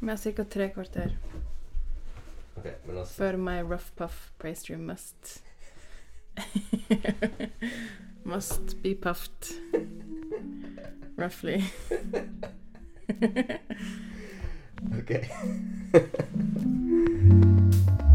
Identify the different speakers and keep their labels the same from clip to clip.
Speaker 1: Har ca. tre kvarter
Speaker 2: Okay, altså
Speaker 1: før my rough puff pastry must Must be puffed. Roughly.
Speaker 2: Ok.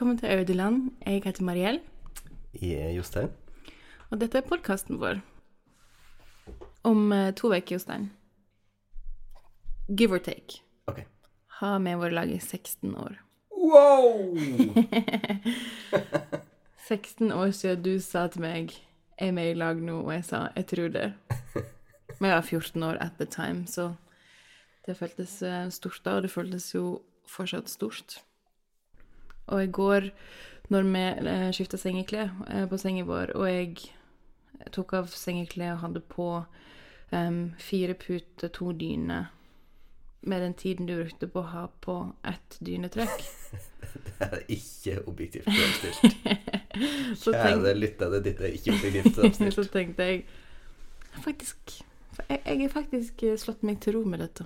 Speaker 1: velkommen til Audeland. Jeg heter Mariell,
Speaker 2: Jeg er Jostein.
Speaker 1: og dette er podkasten vår. Om eh, to uker, Jostein. Give or take.
Speaker 2: Ok.
Speaker 1: Har med vår lag i 16 år.
Speaker 2: Wow!
Speaker 1: 16 år siden du sa til meg er med i lag nå, og jeg sa jeg tror det. Men jeg var 14 år at the time, så det føltes eh, stort da, og det føltes jo fortsatt stort. Og i går, når vi eh, skifta sengeklær eh, på senga vår, og jeg tok av sengeklær og hadde på um, fire puter, to dyner, med den tiden du brukte på å ha på ett dynetrekk
Speaker 2: Det er ikke objektivt fremstilt. Kjære lyttere, dette er ikke objektivt
Speaker 1: så tenkte jeg faktisk jeg, har faktisk slått meg til ro med dette.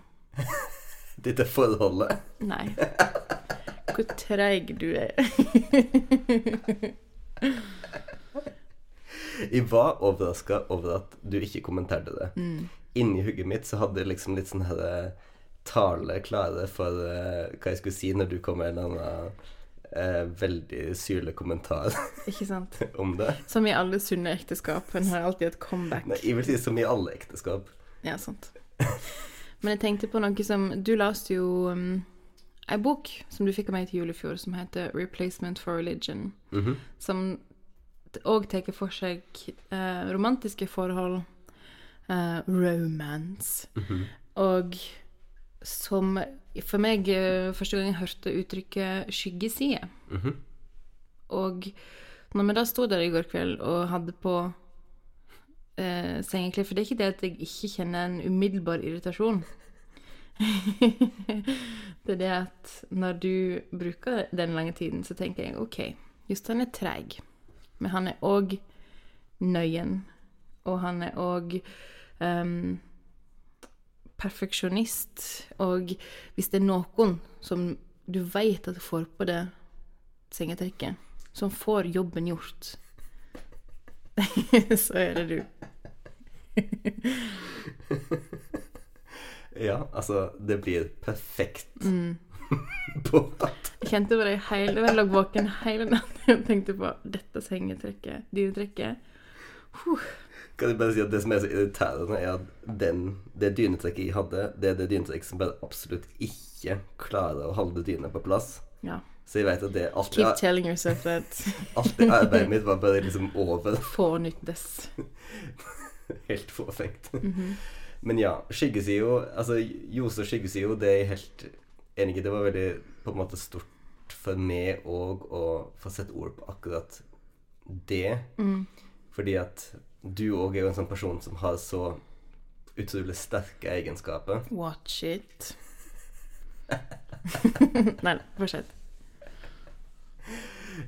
Speaker 2: Dette forholdet.
Speaker 1: Nei. Hvor treig du er.
Speaker 2: Jeg var overraska over at du ikke kommenterte det.
Speaker 1: Mm.
Speaker 2: Inni hugget mitt så hadde jeg liksom litt sånn her eh, tale klare for uh, hva jeg skulle si når du kom med en eller annen eh, veldig syrlig kommentar
Speaker 1: Ikke sant?
Speaker 2: om det.
Speaker 1: Som i alle sunne ekteskap. En har alltid et comeback.
Speaker 2: Nei, jeg vil si som i alle ekteskap.
Speaker 1: Ja, sant. Men jeg tenkte på noe som Du leste jo um, ei bok som du fikk av meg til jul i fjor, som heter 'Replacement for Religion'.
Speaker 2: Mhm.
Speaker 1: Som òg tar for seg eh, romantiske forhold, eh, romance,
Speaker 2: Mhm.
Speaker 1: og som for meg eh, første gang jeg hørte uttrykket 'skyggeside'.
Speaker 2: Mhm.
Speaker 1: Og når vi da sto der i går kveld og hadde på eh, sengeklær For det er ikke det at jeg ikke kjenner en umiddelbar irritasjon. det er det at når du bruker den lange tiden, så tenker jeg OK, Jostein er treig, men han er òg nøyen. Og han er òg um, perfeksjonist. Og hvis det er noen som du vet at får på det sengetrekket, som får jobben gjort, så er det du.
Speaker 2: Ja, altså, det blir perfekt
Speaker 1: Mm.
Speaker 2: på at
Speaker 1: Jeg kjente på det hele Jeg lå våken hele natten og tenkte på dette sengetrekket, dynetrekket.
Speaker 2: Kan jeg bare si at Det som er så irriterende, er at den, det dynetrekket jeg hadde, det er det dynetrekket som bare absolutt ikke klarer å holde dyna på plass.
Speaker 1: Ja.
Speaker 2: Så jeg vet at det alltid
Speaker 1: Keep telling yourself that.
Speaker 2: alt det arbeidet mitt var bare liksom over.
Speaker 1: Fornyttes. Helt
Speaker 2: Helt Mm
Speaker 1: Mhm.
Speaker 2: Men ja, skyggesida Altså, Jose og skyggesida, det er jeg helt enig i. Det var veldig på en måte stort for meg òg å få sette ord på akkurat det.
Speaker 1: Mm.
Speaker 2: Fordi at du òg er jo en sånn person som har så utrolig sterke egenskaper.
Speaker 1: Watch it. Nei, fortsett.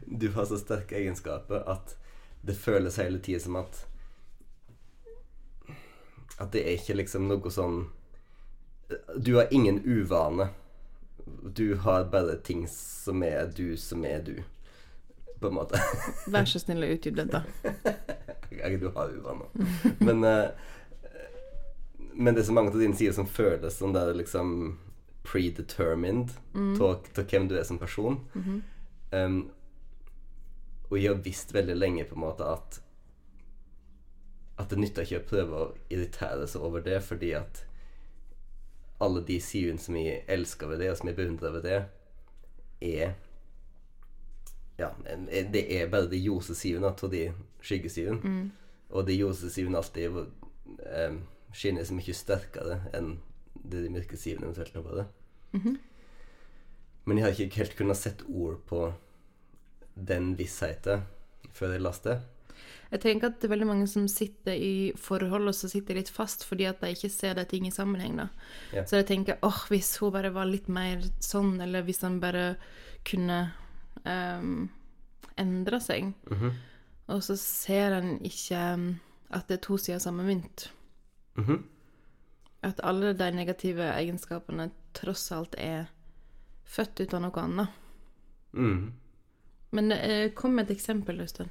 Speaker 2: Du har så sterke egenskaper at det føles hele tida som at At det er ikke liksom noe sånn Du har ingen uvane. Du har bare ting som er du, som er du. På en måte.
Speaker 1: Vær så snill å utdype dette.
Speaker 2: Du har uvaner. Men eh, Men det er så mange av dine sider som føles som det er liksom predetermined til hvem du er som person.
Speaker 1: Mhm.
Speaker 2: Um, og jeg har visst veldig lenge på en måte at At det nytter ikke å prøve å irritere seg over det, fordi at alle de sidene som jeg elsker ved det, og som jeg beundrer ved det, er Ja, det er bare de ljose sidene av de skyggesidene.
Speaker 1: Mm.
Speaker 2: Og de ljose sidene alltid eh, skinner så mye sterkere enn det de mørke sidene eventuelt kan være.
Speaker 1: Mhm.
Speaker 2: Men jeg har ikke helt kunnet sette ord på den vissheten før jeg leste.
Speaker 1: Jeg tenker at det er veldig mange som sitter i forhold og så sitter litt fast fordi at de ikke ser de ting i sammenheng. da.
Speaker 2: Ja.
Speaker 1: Så jeg tenker åh, hvis hun bare var litt mer sånn, eller hvis han bare kunne um, endre seg.
Speaker 2: Mhm.
Speaker 1: Og så ser en ikke um, at det er to sider av samme mynt.
Speaker 2: Mhm.
Speaker 1: At alle de negative egenskapene tross alt er født ut av noe annet.
Speaker 2: Mm.
Speaker 1: Men eh, kom med et eksempel, Øystein.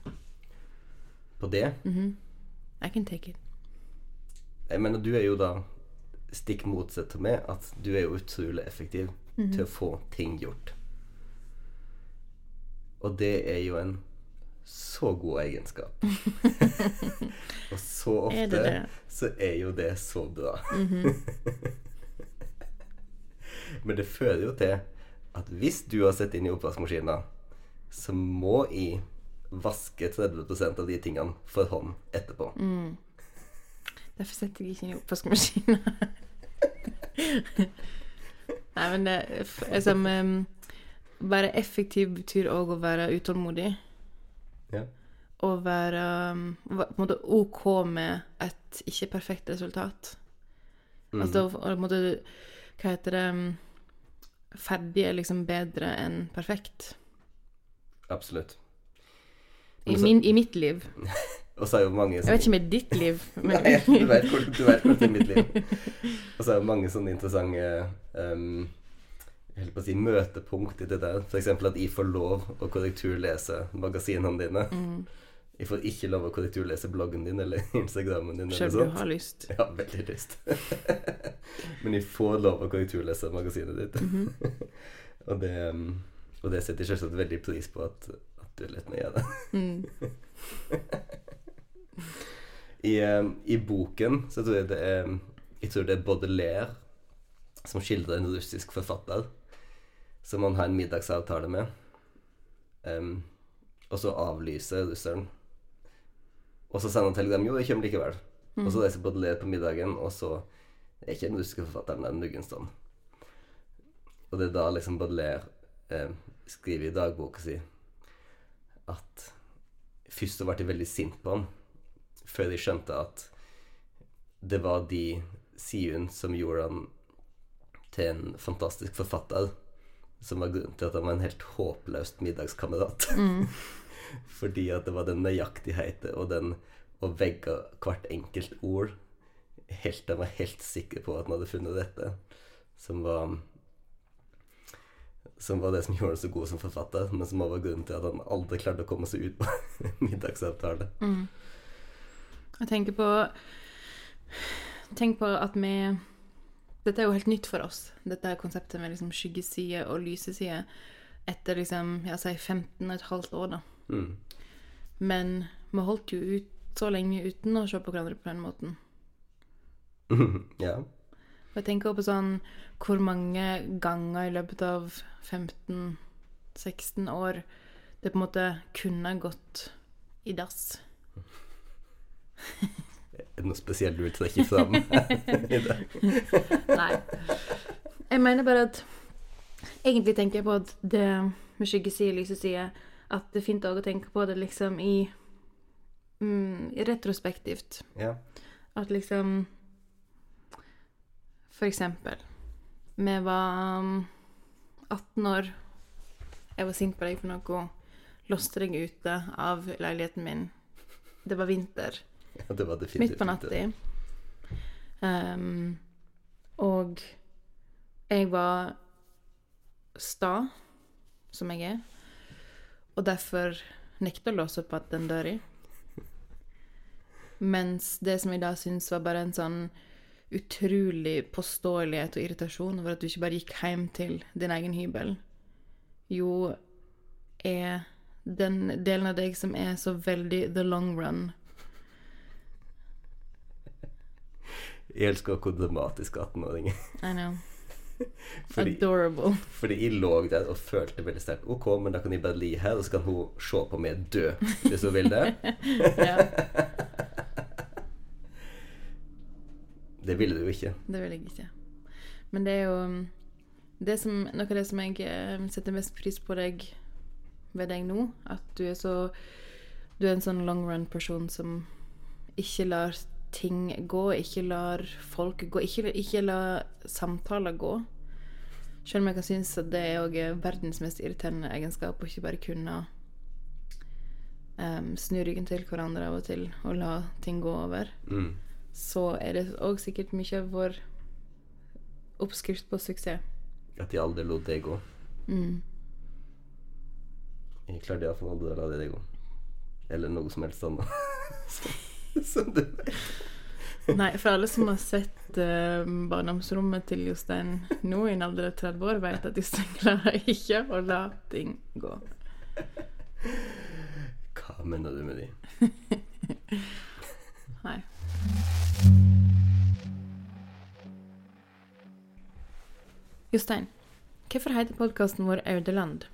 Speaker 2: På det.
Speaker 1: I can take it.
Speaker 2: Jeg mener, du er jo da stikk motsatt til meg, at du er jo utrolig effektiv til å få ting gjort. Og det er jo en så god egenskap. Og så ofte
Speaker 1: Er det det?
Speaker 2: så er jo det så bra. Men det fører jo til at hvis du har sett inn i oppvaskmaskinen, så må jeg vaske 30 av de tingene for hånd etterpå.
Speaker 1: Derfor setter jeg ikke inn i oppvaskmaskinen. Nei, men det altså, um, Være effektiv betyr òg å være utålmodig.
Speaker 2: Ja.
Speaker 1: Og være um, på en måte OK med et ikke perfekt resultat. Altså og på en måte Hva heter det um, Ferdig er liksom bedre enn perfekt.
Speaker 2: Absolutt.
Speaker 1: I, min, I mitt liv.
Speaker 2: Og så er jo mange
Speaker 1: Jeg vet ikke med ditt liv, men
Speaker 2: Nei, du vet hvor, du vet hvor det er mitt liv. Og så er det mange sånne interessante um, jeg holdt på å si møtepunkt i det der. F.eks. at jeg får lov å korrekturlese magasinene dine. Jeg får ikke lov å korrekturlese bloggen din eller Instagrammen din.
Speaker 1: selv om du har lyst.
Speaker 2: Ja, veldig lyst. Men jeg får lov å korrekturlese magasinet ditt. og, det, um, og det setter jeg selvsagt veldig pris på at, at litt lar mm. gjøre det. I, um, I boken så tror jeg det er Jeg tror det er Baudelaire som skildrer en russisk forfatter som han har en middagsavtale med. Um, og så avlyser russeren. Og så sender han telegram jo, jeg kommer likevel. Og så reiser Baudelaire på middagen, og så er ikke den russiske forfatteren der Nuggenstånd. Og det er da liksom Baudelaire eh, skriver i dagboka si at først så ble jeg veldig sint på han, før jeg skjønte at det var de sidene som gjorde han til en fantastisk forfatter, som var grunnen til at han var en helt håpløst middagskamerat. Fordi at det var den nøyaktigheten og den å vegge hvert enkelt ord helt til jeg var helt sikker på at han hadde funnet dette, som var som var det som gjorde ham så god som forfatter, men som også var grunnen til at han aldri klarte å komme seg ut på middagsavtale. Mm.
Speaker 1: Jeg tenker på Tenk på at vi Dette er jo helt nytt for oss, dette er konseptet med liksom skyggeside og lyseside, etter liksom, jeg sier 15 og et halvt år, da.
Speaker 2: Mm.
Speaker 1: Men vi holdt jo ut så lenge uten å se på hverandre på den måten.
Speaker 2: ja.
Speaker 1: Og jeg tenker på sånn hvor mange ganger i løpet av 15-16 år det på en måte kunne gått i dass.
Speaker 2: Er det noe spesielt du vil trekke fram? i?
Speaker 1: Nei. Jeg mener bare at Egentlig tenker jeg på at det med skyggeside og lyseside At det er fint òg å tenke på det liksom i mm, retrospektivt.
Speaker 2: ja.
Speaker 1: At liksom For eksempel Vi var um, 18 år. Jeg var sint på deg for noe. Låste deg ute av leiligheten min. Det var vinter.
Speaker 2: ja, det var definitivt
Speaker 1: Midt på natta. Um, og jeg var sta, som jeg er, og derfor nekta å låse opp den døra. Mens det som jeg da syns var bare en sånn utrolig påståelighet og irritasjon over at du ikke bare gikk hjem til din egen hybel, jo er den delen av deg som er så veldig the long run.
Speaker 2: Jeg elsker hvor dramatisk 18-åringer.
Speaker 1: I know.
Speaker 2: Fordi,
Speaker 1: Adorable.
Speaker 2: fordi jeg lå der og følte veldig sterkt Ok, men da kan jeg bare ligge her, og så kan hun se på meg dø, hvis hun vil det.
Speaker 1: Ja,
Speaker 2: Det ville du jo ikke.
Speaker 1: det ville jeg ikke. Men det er jo um, Det som, noe av det som jeg eh, setter mest pris på deg ved deg nå, at du er så Du er en sånn long run-person som ikke lar ting gå, ikke lar folk gå, ikke, ikke lar samtaler gå. Selv om jeg kan synes at det er verdens mest irriterende egenskap å ikke bare kunne um, snu ryggen til hverandre av og til og la ting gå over,
Speaker 2: Mm.
Speaker 1: Så er det òg sikkert mye av vår oppskrift på suksess.
Speaker 2: At de aldri lot det gå.
Speaker 1: Mm.
Speaker 2: Jeg klarte iallfall aldri å la det gå. Eller noe som helst annet. som du vet.
Speaker 1: Nei, for alle som har sett uh, barndomsrommet til Jostein nå i en alder av 30 år, vet at Jostein klarer ikke å la ting gå.
Speaker 2: Hva mener du med de?
Speaker 1: Jostein, hvorfor heter podkasten vår Audeland?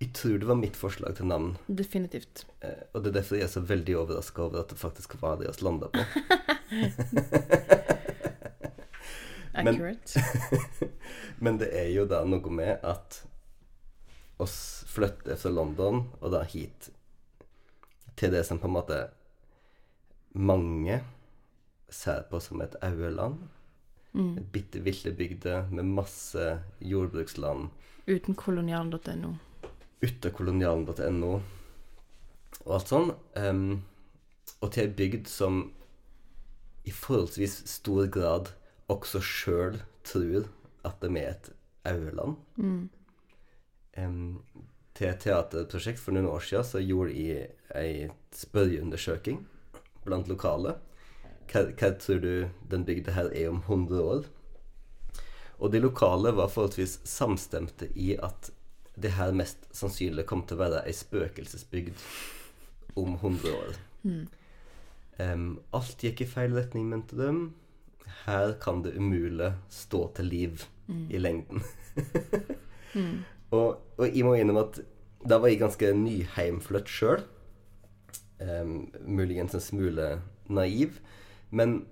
Speaker 2: Jeg tror det var mitt forslag til navn.
Speaker 1: Definitivt.
Speaker 2: Eh, og det er derfor jeg er så veldig overraska over at det faktisk var det vi landa på. Men-
Speaker 1: Accurate.
Speaker 2: Men det er jo da noe med at oss flytter fra London og da hit til det som på en måte mange ser på som et aueland.
Speaker 1: Mm.
Speaker 2: Bitte lille bygde med masse jordbruksland
Speaker 1: Uten kolonialen.no.
Speaker 2: Uten kolonialen.no og alt sånn. Um, og til ei bygd som i forholdsvis stor grad også sjøl tror at de er et aueland.
Speaker 1: Mm.
Speaker 2: Um, til et teaterprosjekt for noen år siden så gjorde jeg ei spørreundersøking blant lokale. Hva, hva tror du den bygda her er om 100 år? Og de lokale var forholdsvis samstemte i at det her mest sannsynlig kom til å være ei spøkelsesbygd om 100 år.
Speaker 1: Mm.
Speaker 2: Um, alt gikk i feil retning, mente de. Her kan det umulig stå til liv i lengden.
Speaker 1: Mm.
Speaker 2: Og, og jeg må innrømme at da var jeg ganske nyheimflytt sjøl. Um, muligens en smule naiv. Men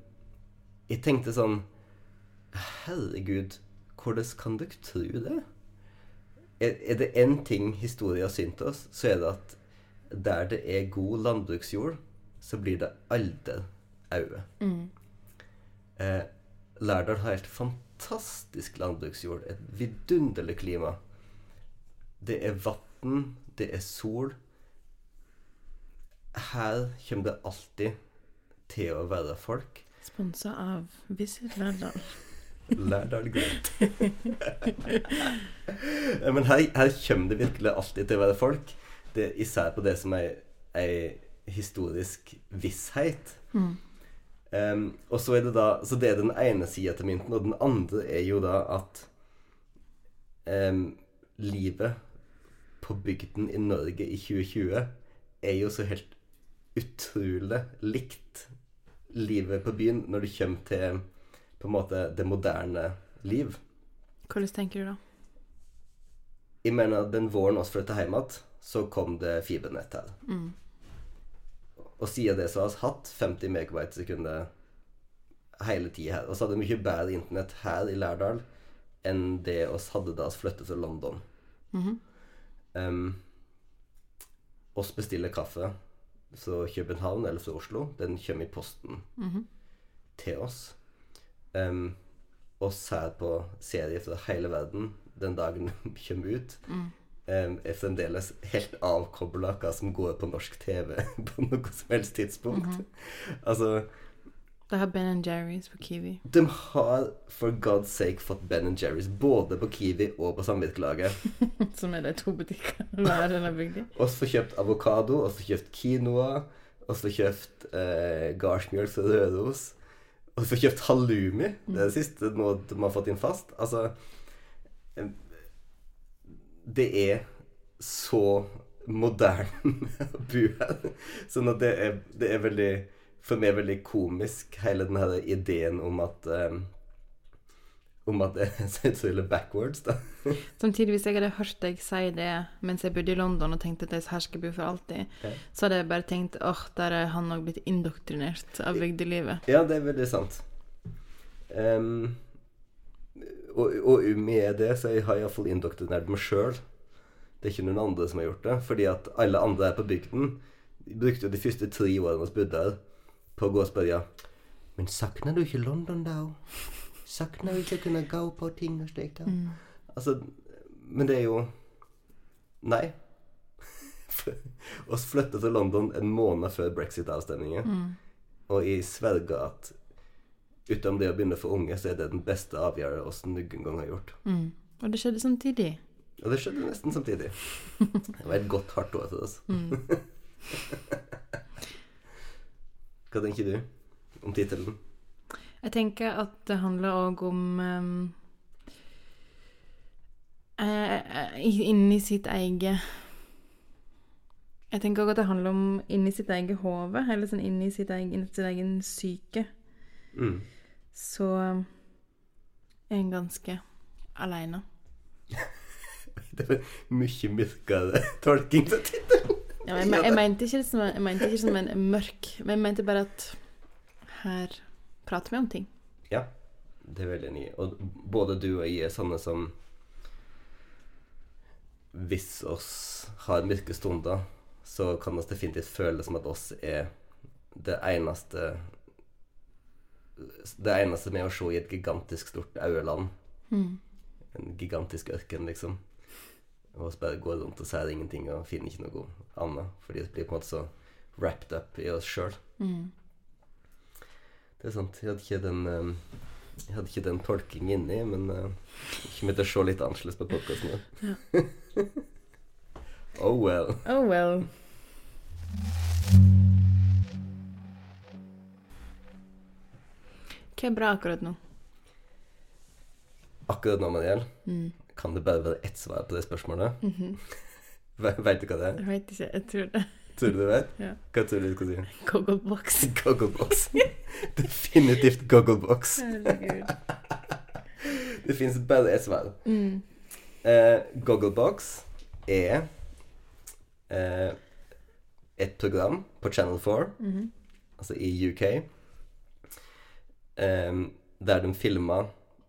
Speaker 2: jeg tenkte sånn Herregud, hvordan kan dere tro det? Er, er det én ting historien har synt oss, så er det at der det er god landbruksjord, så blir det aldri aue.
Speaker 1: Mm.
Speaker 2: Eh, Lærdal har helt fantastisk landbruksjord. Et vidunderlig klima. Det er vann, det er sol. Her kommer det alltid til å være folk.
Speaker 1: Sponsa av Visit Lærdal.
Speaker 2: Lærdal Grønt. Men her, her kommer det virkelig alltid til å være folk. Det, især på det som er ei historisk visshet.
Speaker 1: Mm.
Speaker 2: Um, og så er det da Så det er den ene sida til mynten, og den andre er jo da at um, livet på bygden i Norge i 2020 er jo så helt utrolig likt livet på byen når det kommer til på en måte det moderne liv.
Speaker 1: Hvordan tenker du da?
Speaker 2: Jeg mener den våren oss flytta hjem igjen, så kom det fibernett her.
Speaker 1: Mm.
Speaker 2: Og siden det så har vi hatt 50 megabyte sekunder sekundet hele tida her. Og så hadde vi mye bedre internett her i Lærdal enn det oss hadde da vi flyttet til London.
Speaker 1: Mhm.
Speaker 2: Um, oss bestiller kaffe fra København eller fra Oslo. Den kommer i posten
Speaker 1: Mhm.
Speaker 2: til oss. Um, oss ser på serier fra hele verden den dagen den kommer ut.
Speaker 1: Mm.
Speaker 2: um, er fremdeles helt avkobla hva som går på norsk TV på noe som helst tidspunkt.
Speaker 1: -hmm.
Speaker 2: Altså,
Speaker 1: De har Ben Jerry's på Kiwi.
Speaker 2: de har for God's sake fått Ben Jerry's både på Kiwi og på samvirkelaget.
Speaker 1: Som er de to butikkene hver denne bygda.
Speaker 2: og så kjøpt avokado, og så kjøpt quinoa, og så kjøpt eh, gardsmjølk og rødos. Og så kjøpt halloumi. Det er det siste nå de har fått inn fast. Altså Det er så moderne å bo her. Sånn at det er, det er veldig For meg veldig komisk, hele den her ideen om at um, om at det er så utrolig backwards, da.
Speaker 1: Samtidig, hvis jeg hadde hørt deg si det mens jeg bodde i London og tenkte at jeg her skal bo for alltid,
Speaker 2: okay.
Speaker 1: så hadde jeg bare tenkt åh, der er han òg blitt indoktrinert av bygdelivet.
Speaker 2: Ja, det er veldig sant. Um, og, og med det så har jeg iallfall indoktrinert meg sjøl. Det er ikke noen andre som har gjort det. Fordi at alle andre her på bygden brukte jo de første tre årene vi bodde her, på å gå og spørre Men savner du ikke London, da? Savner du ikke å kunne gå på ting og slikt? da?» Altså, men det er jo Nei. Vi flyttet til London en måned før brexit-avstemningen. Og jeg sverger at utenom det å begynne for unge, så er det den beste avgjørelsen vi noen gang har gjort.
Speaker 1: Mm. Og det skjedde samtidig.
Speaker 2: Og det skjedde nesten samtidig. Det var et godt, hardt år til oss. Hva tenker du om tittelen?
Speaker 1: Jeg tenker at det handler òg om um, uh, Inni sitt eget Jeg tenker òg at det handler om inni sitt eget hode, eller sånn inni sitt egen, sitt egen syke.
Speaker 2: Mm.
Speaker 1: Så um, er en ganske aleine.
Speaker 2: Det var mye mørkere tolking av tittelen.
Speaker 1: Ja, jeg, jeg mente ikke som, jeg mente ikke som en mørk, men jeg mente bare at her prater vi om ting.
Speaker 2: Ja, det er veldig nye. Og både du og jeg er sånne som Hvis oss har mørke stunder, så kan oss definitivt føle som at oss er det eneste Det eneste med å se i et gigantisk stort aueland. En gigantisk ørken, liksom. Og så bare går rundt og sier ingenting og finner ikke noe annet. Fordi vi blir på en måte så wrapped up i oss sjøl. Det er sant. Jeg hadde ikke den eh, Jeg hadde ikke den tolkingen inni, men uh, jeg kommer til å se litt annerledes på podkasten. oh well.
Speaker 1: Oh well. Hva er bra akkurat nå?
Speaker 2: Akkurat nå, Mariel, kan det bare være ett svar på det spørsmålet? Ve- Vet du hva det er?
Speaker 1: Jeg vet ikke. Jeg tror det.
Speaker 2: Tror du det vet?
Speaker 1: Ja.
Speaker 2: Hva tror du du skal si?
Speaker 1: Gogglebox.
Speaker 2: Gogglebox. Definitivt Gogglebox.
Speaker 1: Herregud.
Speaker 2: Det fins bare ett svar.
Speaker 1: Mm.
Speaker 2: Eh, Gogglebox er eh, et program på Channel 4,
Speaker 1: Mhm.
Speaker 2: altså i UK, eh, der de filmer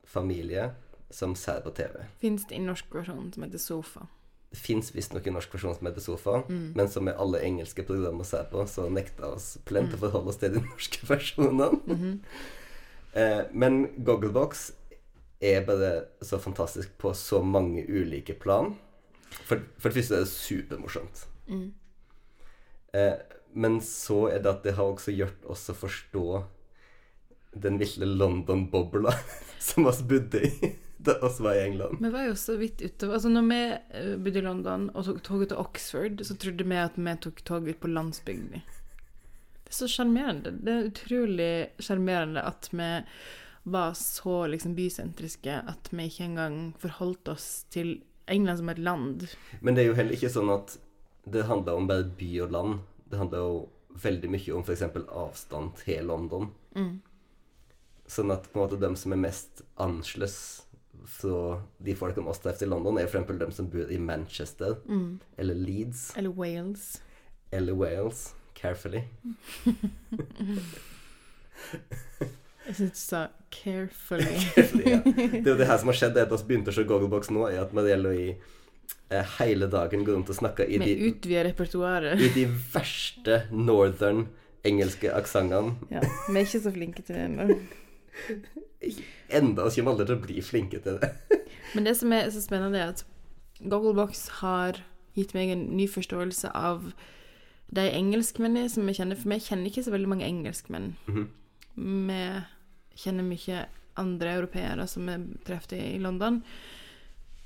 Speaker 2: familie som ser på TV.
Speaker 1: Fins det en norsk versjon som heter Sofa?
Speaker 2: Det fins visstnok en norsk versjon som heter Sofa, men som med alle engelske programmer å ser på, så nekter oss plent å forholde oss til de norske versjonene. eh, men Gogglebox er bare så fantastisk på så mange ulike plan. For, for det første er det supermorsomt. Eh, men så er det at det har også gjort oss å forstå den lille London-bobla som vi bodde i da vi var i England.
Speaker 1: Vi var jo så vidt utover Altså når vi eh, bodde i London og tok toget til Oxford, så trodde vi at vi tok toget ut på landsbygda. Det er så sjarmerende. Det er utrolig sjarmerende at vi var så liksom bysentriske at vi ikke engang forholdt oss til England som et land.
Speaker 2: Men det er jo heller ikke sånn at det handler om bare by og land. Det handler jo veldig mye om f.eks. avstand til London. Sånn at på en måte de som er mest annerledes fra de folkene oss treffer i London, er f.eks. dem som bor i Manchester eller Leeds
Speaker 1: Eller Wales.
Speaker 2: eller Wales. Carefully.
Speaker 1: Jeg syns du sa 'carefully'.
Speaker 2: Carefully, ja. Det er jo det her som har skjedd etter at vi begynte å se Gogglebox nå, er at vi eh, hele dagen går rundt og snakker i de, i de verste northern engelske aksentene.
Speaker 1: Ja, vi er ikke så flinke til det ennå.
Speaker 2: Enda kommer aldri til å bli flinke til det.
Speaker 1: Men det som er så spennende, er at Gogglebox har gitt meg en ny forståelse av de engelskmennene som vi kjenner. For vi kjenner ikke så veldig mange engelskmenn. Vi kjenner mye andre europeere som vi treffer i London.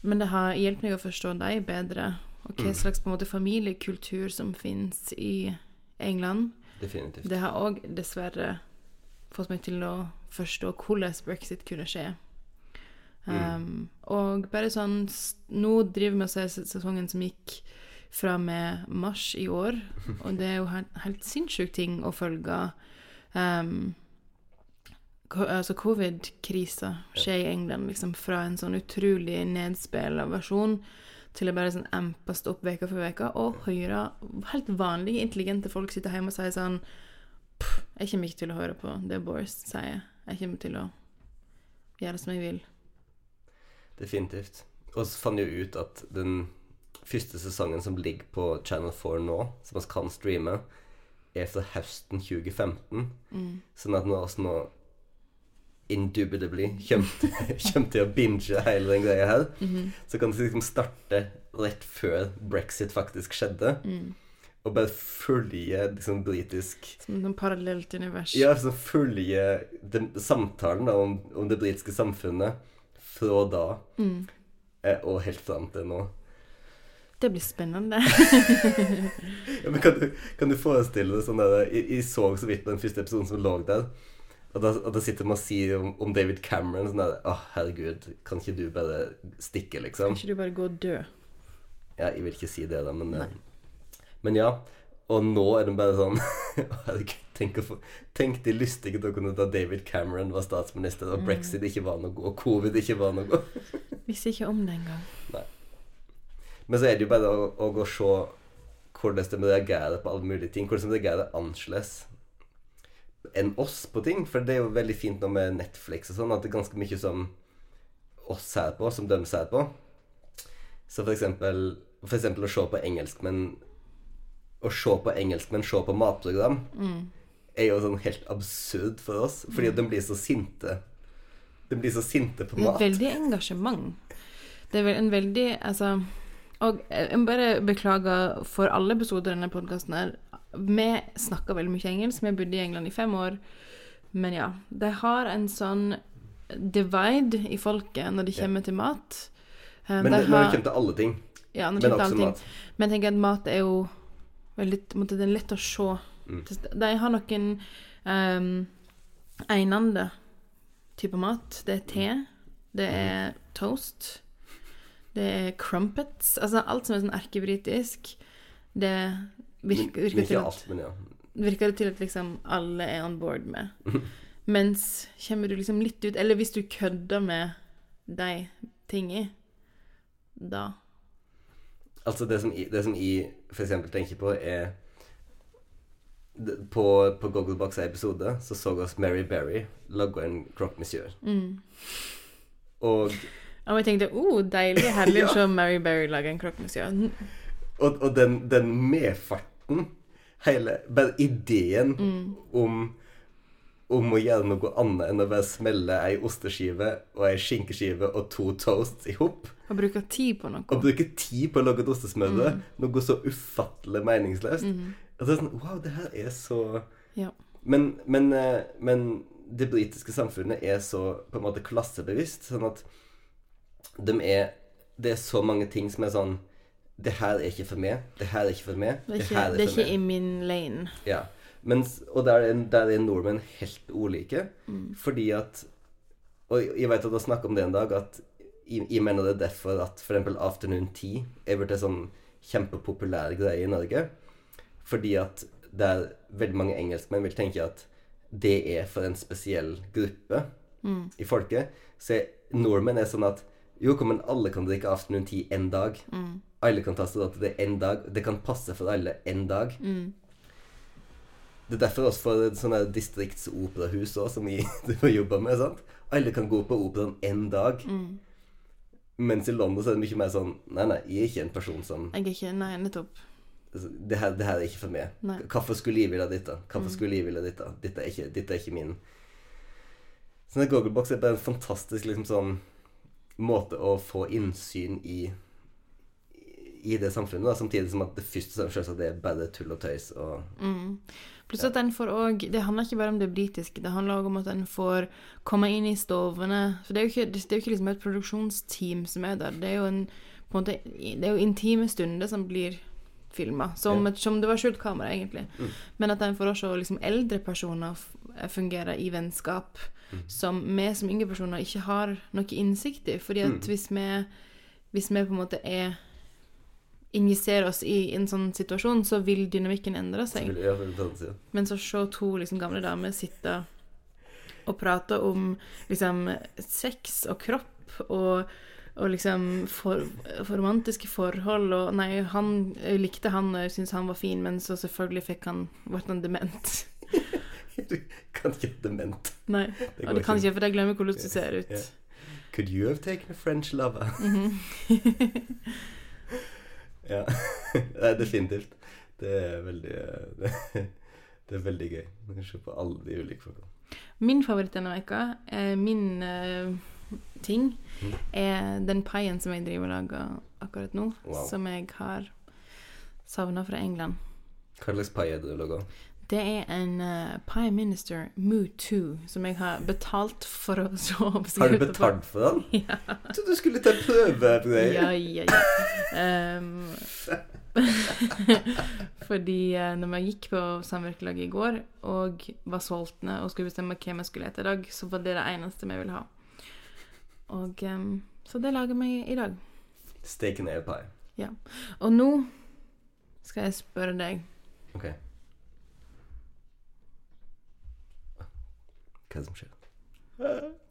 Speaker 1: Men det har hjulpet meg å forstå dem bedre, og hva slags på en måte familiekultur som finnes i England.
Speaker 2: Definitivt.
Speaker 1: Det har òg dessverre fått meg til å forstå hvordan brexit kunne skje. Um, og bare sånn Nå driver vi og ser se- sesongen som gikk fra med mars i år, og det er jo helt, helt sinnssyk ting å følge. Um, altså covid-krisa skjer i England, liksom fra en sånn utrolig nedspilla versjon til å bare sånn empast opp veka for veka og høre helt vanlige, intelligente folk sitte hjemme og si sånn Jeg kommer ikke til å høre på det Boris sier. Jeg kommer til å gjøre som jeg vil.
Speaker 2: definitivt. Og så fant jeg jo ut at den første sesongen som ligger på Channel 4 nå, som vi kan streame, er fra høsten 2015. Sånn at når vi nå indubitably kommer til å binge hele den greia her, så kan det liksom starte rett før brexit faktisk skjedde, og bare følge liksom britisk
Speaker 1: Som et parallelt univers.
Speaker 2: Ja, liksom følge den, samtalen da, om, om det britiske samfunnet fra da eh, og helt fram til nå.
Speaker 1: Det blir spennende.
Speaker 2: Ja, men kan du, kan du forestille deg sånn der Jeg, jeg så så vidt på den første episoden som lå der. Og da, og da sitter man og sier om, om David Cameron sånn der Å, herregud, kan ikke du bare stikke, liksom?
Speaker 1: Kan ikke du bare gå og dø?
Speaker 2: Ja, jeg vil ikke si det, da, men eh, Men ja. Og nå er det bare sånn å, tenk, å få, tenk de lystige dere da David Cameron var statsminister, og brexit ikke var noe, og covid ikke var noe.
Speaker 1: Visste ikke om det engang.
Speaker 2: Men så er det jo bare å, å gå og se hvordan de reagerer på alle mulige ting. Hvordan de reagerer annerledes enn oss på ting. For det er jo veldig fint nå med Netflix og sånn, at det er ganske mye som oss ser på, som de ser på. Så for eksempel, for eksempel å se på engelsk, men Å se på engelsk, men se på matprogram, er jo sånn helt absurd for oss. Fordi de blir så sinte. De blir så sinte på
Speaker 1: Det er
Speaker 2: mat.
Speaker 1: veldig engasjement. Det er vel en veldig Altså Og jeg må bare beklager for alle episoder i denne podkasten her. Vi snakker veldig mye engelsk. Vi bodde i England i fem år. Men ja. De har en sånn divide i folket når det kommer til mat. Um,
Speaker 2: Men
Speaker 1: de
Speaker 2: det, når det kommer til alle ting.
Speaker 1: ja, når det kommer
Speaker 2: også
Speaker 1: til allting.
Speaker 2: mat.
Speaker 1: Men jeg tenker at mat er jo veldig måte, Det er lett å se.
Speaker 2: Mm.
Speaker 1: De har noen um, egnende type mat. Det er te, det er toast, det er crumpets Altså alt som er sånn erkebritisk. Det virker, virker, til at,
Speaker 2: ja.
Speaker 1: virker det til at liksom alle er on board med. Mens kommer du liksom litt ut Eller hvis du kødder med de tinga, da
Speaker 2: Altså det som, det som jeg eksempel tenker på er På, på Gogglebox episode så så oss Mary Berry lage en croque monsieur.
Speaker 1: Mm.
Speaker 2: Og,
Speaker 1: Og jeg tenkte oh, deilig, herlig å se Mary Berry lage en croque monsieur.
Speaker 2: og, og den, den medfarten Hele Bare ideen
Speaker 1: Mm.
Speaker 2: om om å gjøre noe annet enn å bare smelle ei osteskive og ei skinkeskive og to toasts i hop.
Speaker 1: Og bruke tid på noe.
Speaker 2: Å bruke tid på å lage et ostesmørbrød, noe så ufattelig meningsløst. At det er sånn Wow, det her er så
Speaker 1: Ja.
Speaker 2: Men, men, eh, men det britiske samfunnet er så på en måte klassebevisst, sånn at de er Det er så mange ting som er sånn Det her er ikke for meg. Det her er ikke for meg.
Speaker 1: Det er ikke, det er
Speaker 2: for
Speaker 1: ikke
Speaker 2: meg.
Speaker 1: i min lane.
Speaker 2: Ja. Mens, og der er, der er nordmenn helt ulike. Fordi at Og jeg vet at du snakka om det en dag, at jeg, jeg mener det er derfor at for eksempel Afternoon Tea er blitt en sånn kjempepopulær greie i Norge. Fordi at det er veldig mange engelskmenn vil tenke at det er for en spesiell gruppe i folket. Så nordmenn er sånn at jo, men alle kan drikke Afternoon Tea en dag. Alle kan ta det en dag. Det kan passe for alle en dag. Det er derfor også for et sånn distriktsoperahus òg, som vi jobber med. sant? Alle kan gå på operaen én dag. Mens i London så er det mye mer sånn Nei, nei, jeg er ikke en person som
Speaker 1: Jeg er ikke Nei, nettopp.
Speaker 2: Det her, det her er ikke for meg.
Speaker 1: Nei.
Speaker 2: Hvorfor skulle jeg ville dette? Hvorfor skulle jeg ville dette? Dette er ikke, dette er ikke min Sånn at Googlebox er bare en fantastisk liksom sånn måte å få innsyn i i det samfunnet, da, samtidig som at det første selvsagt det er bare tull og tøys og
Speaker 1: Pluss at den får òg Det handler ikke bare om det britiske, det handler òg om at en får komme inn i stovene. For det er jo ikke, det er jo ikke liksom et produksjonsteam som er der. Det er jo en måte, det er jo intime stunder som blir filma. Som,
Speaker 2: Ja.
Speaker 1: som det var skjult kamera, egentlig. Men at en får også liksom eldre personer fungere i vennskap som vi som yngre personer ikke har noe innsikt i. Fordi at hvis vi hvis vi på en måte er injiserer oss i en sånn situasjon, så vil dynamikken endre seg. Men så se to liksom, gamle damer sitte og prate om liksom sex og kropp og, og liksom for, for romantiske forhold og Nei, han jeg likte han og syntes han var fin, men så selvfølgelig fikk han ble han dement.
Speaker 2: Du kan ikke dement.
Speaker 1: Nei.
Speaker 2: det
Speaker 1: Og det kan
Speaker 2: ikke.
Speaker 1: for jeg glemmer hvordan du ser ut.
Speaker 2: Yeah. Could you have taken a French lava? ja. Nei, definitivt. Det er veldig det, det er veldig gøy. Kan se på alle de ulike folkene.
Speaker 1: Min favoritt denne veka, eh, min uh, ting,
Speaker 2: Mm.
Speaker 1: er den paien som jeg driver og lager akkurat nå.
Speaker 2: Wow.
Speaker 1: Som jeg har savna fra England.
Speaker 2: Hva slags pai er det du lager?
Speaker 1: Det er en uh, Prime Minister Mutu som jeg har betalt for å så
Speaker 2: Har du betalt for den?
Speaker 1: Ja.
Speaker 2: Jeg trodde du skulle ta prøvegreier.
Speaker 1: Ja, ja, ja. Um, fordi uh, når vi gikk på samvirkelaget i går og var sultne og skulle bestemme hva vi skulle ete i dag, så var det det eneste vi ville ha. Og um, Så det lager vi i dag.
Speaker 2: Steak and air pie. Ja.
Speaker 1: Og nå skal jeg spørre deg
Speaker 2: Ok. Hva er det som skjer?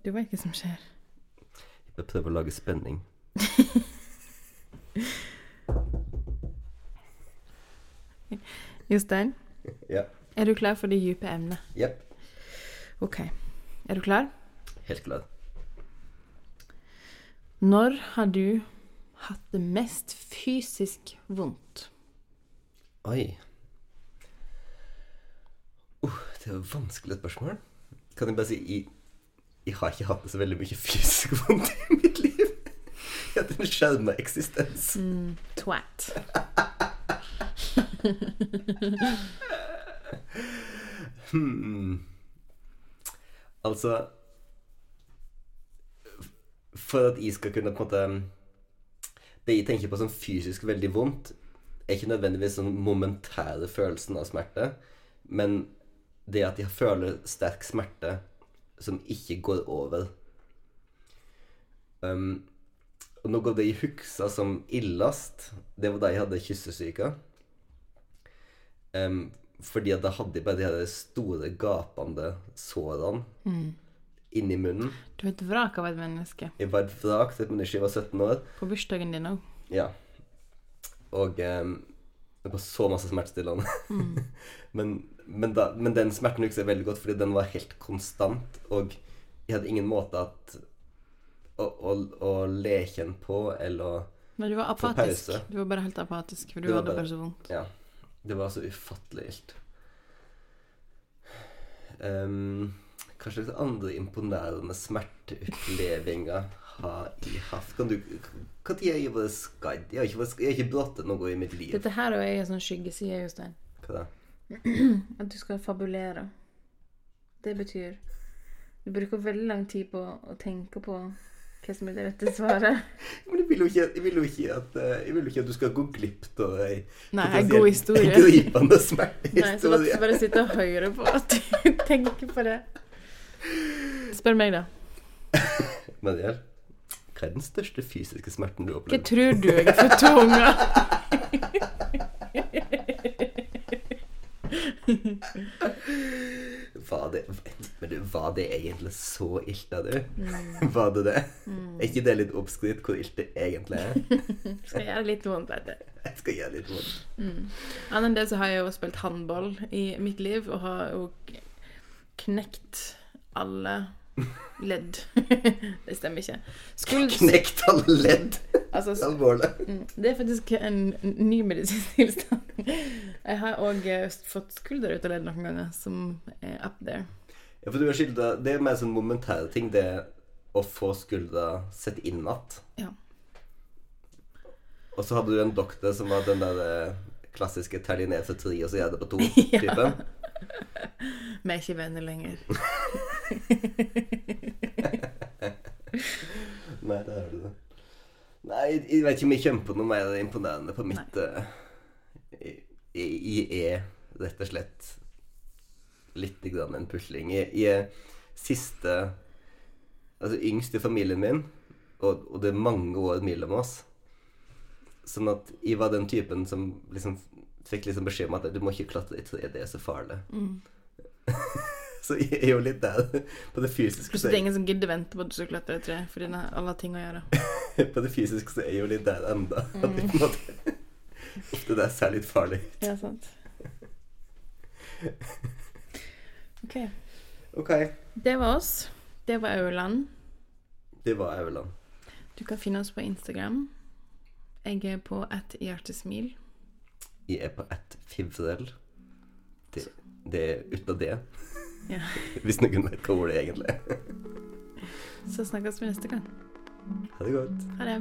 Speaker 1: Du vet hva som skjer?
Speaker 2: Jeg prøver å lage spenning.
Speaker 1: Jostein,
Speaker 2: Ja.
Speaker 1: er du klar for det dype emnet?
Speaker 2: Jepp.
Speaker 1: OK. Er du klar?
Speaker 2: Helt klar.
Speaker 1: Når har du hatt det mest fysisk vondt?
Speaker 2: Oi. Uh, det er et vanskelig spørsmål. Kan jeg bare si jeg, jeg har ikke hatt det så veldig mye fysisk vondt i mitt liv. Jeg har hatt en skjerma eksistens.
Speaker 1: Mm, twat.
Speaker 2: Hmm. Altså For at jeg skal kunne på en måte Det jeg tenker på som fysisk veldig vondt, er ikke nødvendigvis den momentære følelsen av smerte, men det at jeg føler sterk smerte som ikke går over. Um, og noe av det jeg husker som illest, det var da jeg hadde kyssesyke. Um, fordi at da hadde jeg bare de store, gapende sårene inni munnen.
Speaker 1: Du er et vrak av et menneske.
Speaker 2: Jeg var et vrak til et menneske jeg var 17 år.
Speaker 1: På bursdagen din òg.
Speaker 2: Ja. Og um, det var så masse smertestillende. men, men, da, men den smerten husker jeg veldig godt, fordi den var helt konstant. Og jeg hadde ingen måte at å, å, å leke den på, eller
Speaker 1: Men du var apatisk. Du var bare helt apatisk, for du hadde
Speaker 2: bare-
Speaker 1: bare så vondt.
Speaker 2: Ja. Det var så ufattelig ilt. Um, hva slags andre imponerende smerteopplevelser har jeg hatt? Kan du Når har jeg vært skadd? Jeg har ikke, blottet noe i mitt liv.
Speaker 1: Dette her er jo en sånn skyggeside, Jostein.
Speaker 2: Hva da?
Speaker 1: At du skal fabulere. Det betyr Du bruker veldig lang tid på å tenke på hva som er det rette svaret.
Speaker 2: Men jeg vil jo ikke, jeg vil jo ikke, at, eh, jeg vil jo ikke at du skal gå glipp av ei
Speaker 1: god historie.
Speaker 2: gripende
Speaker 1: Nei, så la oss bare sitte og høre på at du tenker på det. Spør meg, da.
Speaker 2: Mariel, hva er den største fysiske smerten du har
Speaker 1: Hva tror du jeg er for to unger?
Speaker 2: Var det, men var det egentlig så ille, du?
Speaker 1: Mm.
Speaker 2: Var det det? Er ikke det litt oppskrytt hvor ilt det egentlig er?
Speaker 1: Skal gjøre litt vondt, vet du.
Speaker 2: Jeg skal gjøre litt vondt.
Speaker 1: Annet enn det så har jeg jo spilt håndball i mitt liv, og har jo knekt alle ledd. det stemmer ikke. Skulders...
Speaker 2: Knekt alle ledd.
Speaker 1: Altså,
Speaker 2: Alvorlig.
Speaker 1: mm, det er faktisk en ny medisinsk tilstand. Jeg har òg fått skulder ut av ledd noen ganger, som er up there.
Speaker 2: Ja, for du har skildra Det er mer sånn momentære ting. Det å få skuldra sett inn igjen.
Speaker 1: Ja.
Speaker 2: Og så hadde du en doktor som var den der eh, klassiske telje ned til tre, og så gjør det på to'-typen.
Speaker 1: Vi er ikke venner lenger.
Speaker 2: Nei, det er det. Nei, jeg vet ikke om jeg kommer på noe mer imponerende på mitt eh, jeg, jeg er rett og slett litt grann en pusling. Jeg, jeg er siste Altså yngst i familien min, og, og det er mange år mellom oss. Sånn at jeg var den typen som liksom fikk liksom beskjed om at du må ikke klatre i tre, det er så farlig.
Speaker 1: Mm.
Speaker 2: Så jeg er jo litt der på det fysiske.
Speaker 1: Plutselig det er
Speaker 2: er-
Speaker 1: ingen som gidder vente på at du skal klatre i tre, fordi har alle ting å gjøre.
Speaker 2: på det fysiske så er jeg jo litt der enda. At jeg på en måte Ofte det ser litt farlig ut.
Speaker 1: Ja, sant. OK.
Speaker 2: okay.
Speaker 1: Det var oss. Det var Aurland.
Speaker 2: Det var Aurland.
Speaker 1: Du kan finne oss på Instagram. Jeg er på ett hjertesmil.
Speaker 2: Jeg er på ett fivrel. Det, det er uten det.
Speaker 1: Ja.
Speaker 2: Hvis noen vet hva ordet egentlig er.
Speaker 1: Så snakkes vi neste gang.
Speaker 2: Ha det godt.
Speaker 1: Ha det.